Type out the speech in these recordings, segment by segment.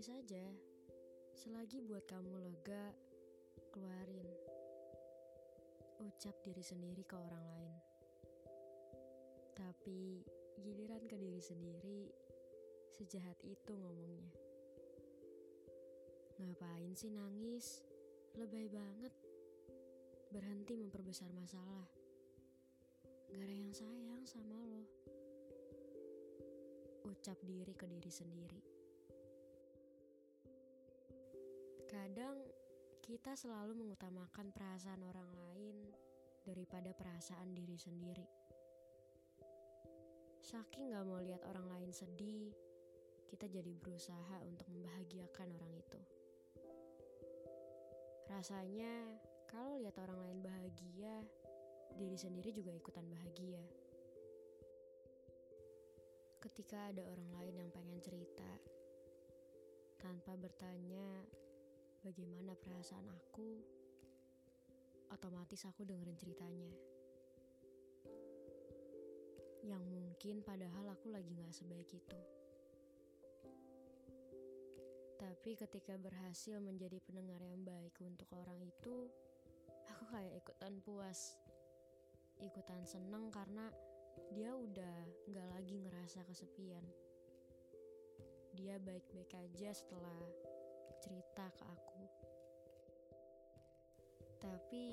nangis aja. Selagi buat kamu lega, keluarin. Ucap diri sendiri ke orang lain. Tapi giliran ke diri sendiri, sejahat itu ngomongnya. Ngapain sih nangis? Lebay banget. Berhenti memperbesar masalah. Gak ada yang sayang sama lo ucap diri ke diri sendiri. Kadang kita selalu mengutamakan perasaan orang lain daripada perasaan diri sendiri. Saking gak mau lihat orang lain sedih, kita jadi berusaha untuk membahagiakan orang itu. Rasanya kalau lihat orang lain bahagia, diri sendiri juga ikutan bahagia. Ketika ada orang lain yang pengen cerita, tanpa bertanya bagaimana perasaan aku, otomatis aku dengerin ceritanya. Yang mungkin padahal aku lagi gak sebaik itu. Tapi ketika berhasil menjadi pendengar yang baik untuk orang itu, aku kayak ikutan puas. Ikutan seneng karena dia udah gak lagi ngerasa kesepian. Dia baik-baik aja setelah cerita ke aku. Tapi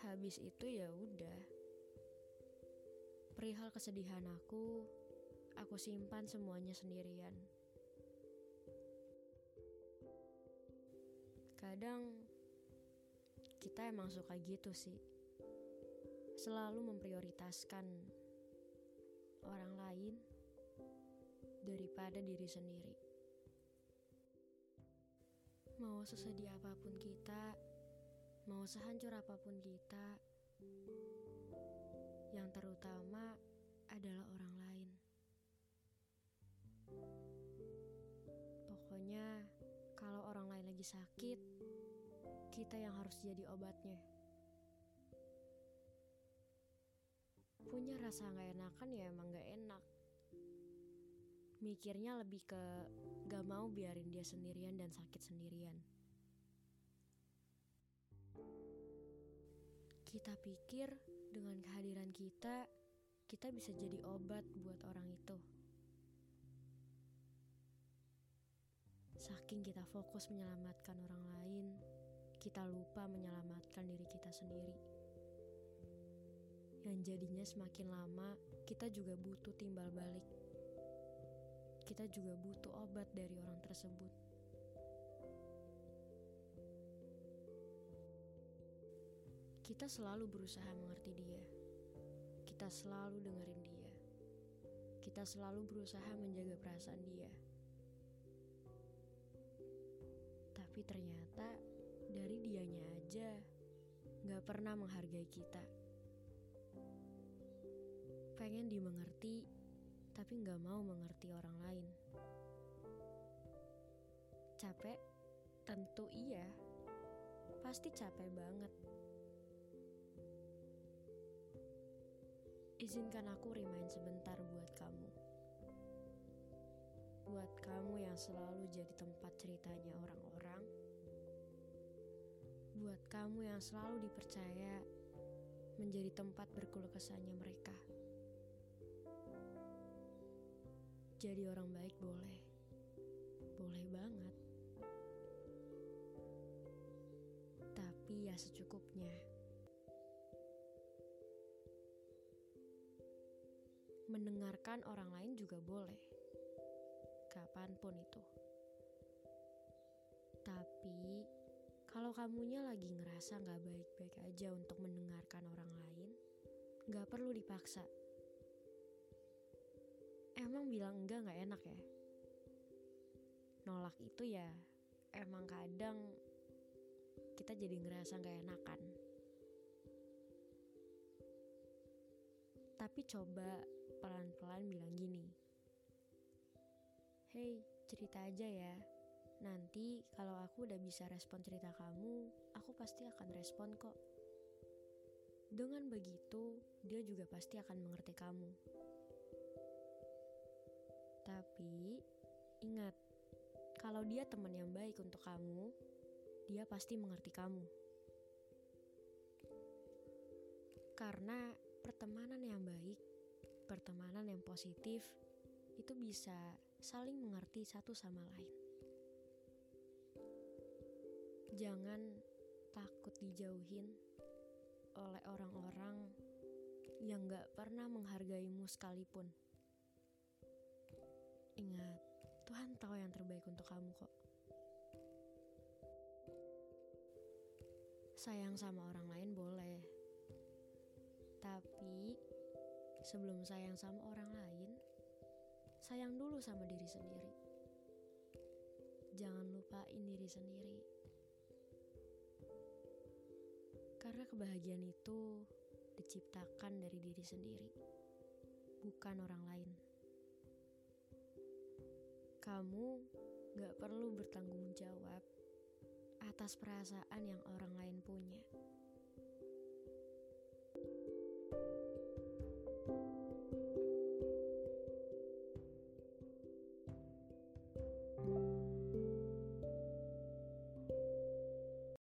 habis itu ya udah. Perihal kesedihan aku, aku simpan semuanya sendirian. Kadang kita emang suka gitu sih. Selalu memprioritaskan orang lain daripada diri sendiri. Mau sesedih apa pun kita, mau sehancur apa pun kita, yang terutama adalah orang lain. Pokoknya, kalau orang lain lagi sakit, kita yang harus jadi obatnya. Punya rasa gak enakan ya emang gak enak. Mikirnya lebih ke gak mau biarin dia sendirian dan sakit sendirian. Kita pikir dengan kehadiran kita, kita bisa jadi obat buat orang itu. Saking kita fokus menyelamatkan orang lain, kita lupa menyelamatkan diri kita sendiri. Yang jadinya semakin lama, kita juga butuh timbal balik. Kita juga butuh obat dari orang tersebut. Kita selalu berusaha mengerti dia. Kita selalu dengerin dia. Kita selalu berusaha menjaga perasaan dia. Tapi ternyata dari dianya aja gak pernah menghargai kita. Pengen dimengerti, tapi gak mau mengerti orang lain. Capek? Tentu iya. Pasti capek banget. Izinkan aku remind sebentar buat kamu. Buat kamu yang selalu jadi tempat ceritanya orang-orang. Buat kamu yang selalu dipercaya menjadi tempat berkeluh kesahnya mereka. Jadi orang baik boleh. Boleh banget. Tapi ya secukupnya. Mendengarkan orang lain juga boleh. Kapan pun itu. Tapi Kalau kamunya lagi ngerasa gak baik-baik aja untuk mendengarkan orang lain, gak perlu dipaksa. Emang bilang enggak gak enak ya? Nolak itu ya emang kadang kita jadi ngerasa gak enakan. Tapi coba pelan-pelan bilang gini. Hey, cerita aja ya. Nanti kalau aku udah bisa respon cerita kamu, aku pasti akan respon kok. Dengan begitu, dia juga pasti akan mengerti kamu. Tapi, ingat, kalau dia teman yang baik untuk kamu, dia pasti mengerti kamu. Karena pertemanan yang baik, pertemanan yang positif, itu bisa saling mengerti satu sama lain. Jangan takut dijauhin oleh orang-orang yang gak pernah menghargaimu sekalipun. Tuhan tahu yang terbaik untuk kamu kok. Sayang sama orang lain boleh. Tapi sebelum sayang sama orang lain, sayang dulu sama diri sendiri. Jangan lupain diri sendiri. Karena kebahagiaan itu diciptakan dari diri sendiri, bukan orang lain. Kamu gak perlu bertanggung jawab atas perasaan yang orang lain punya.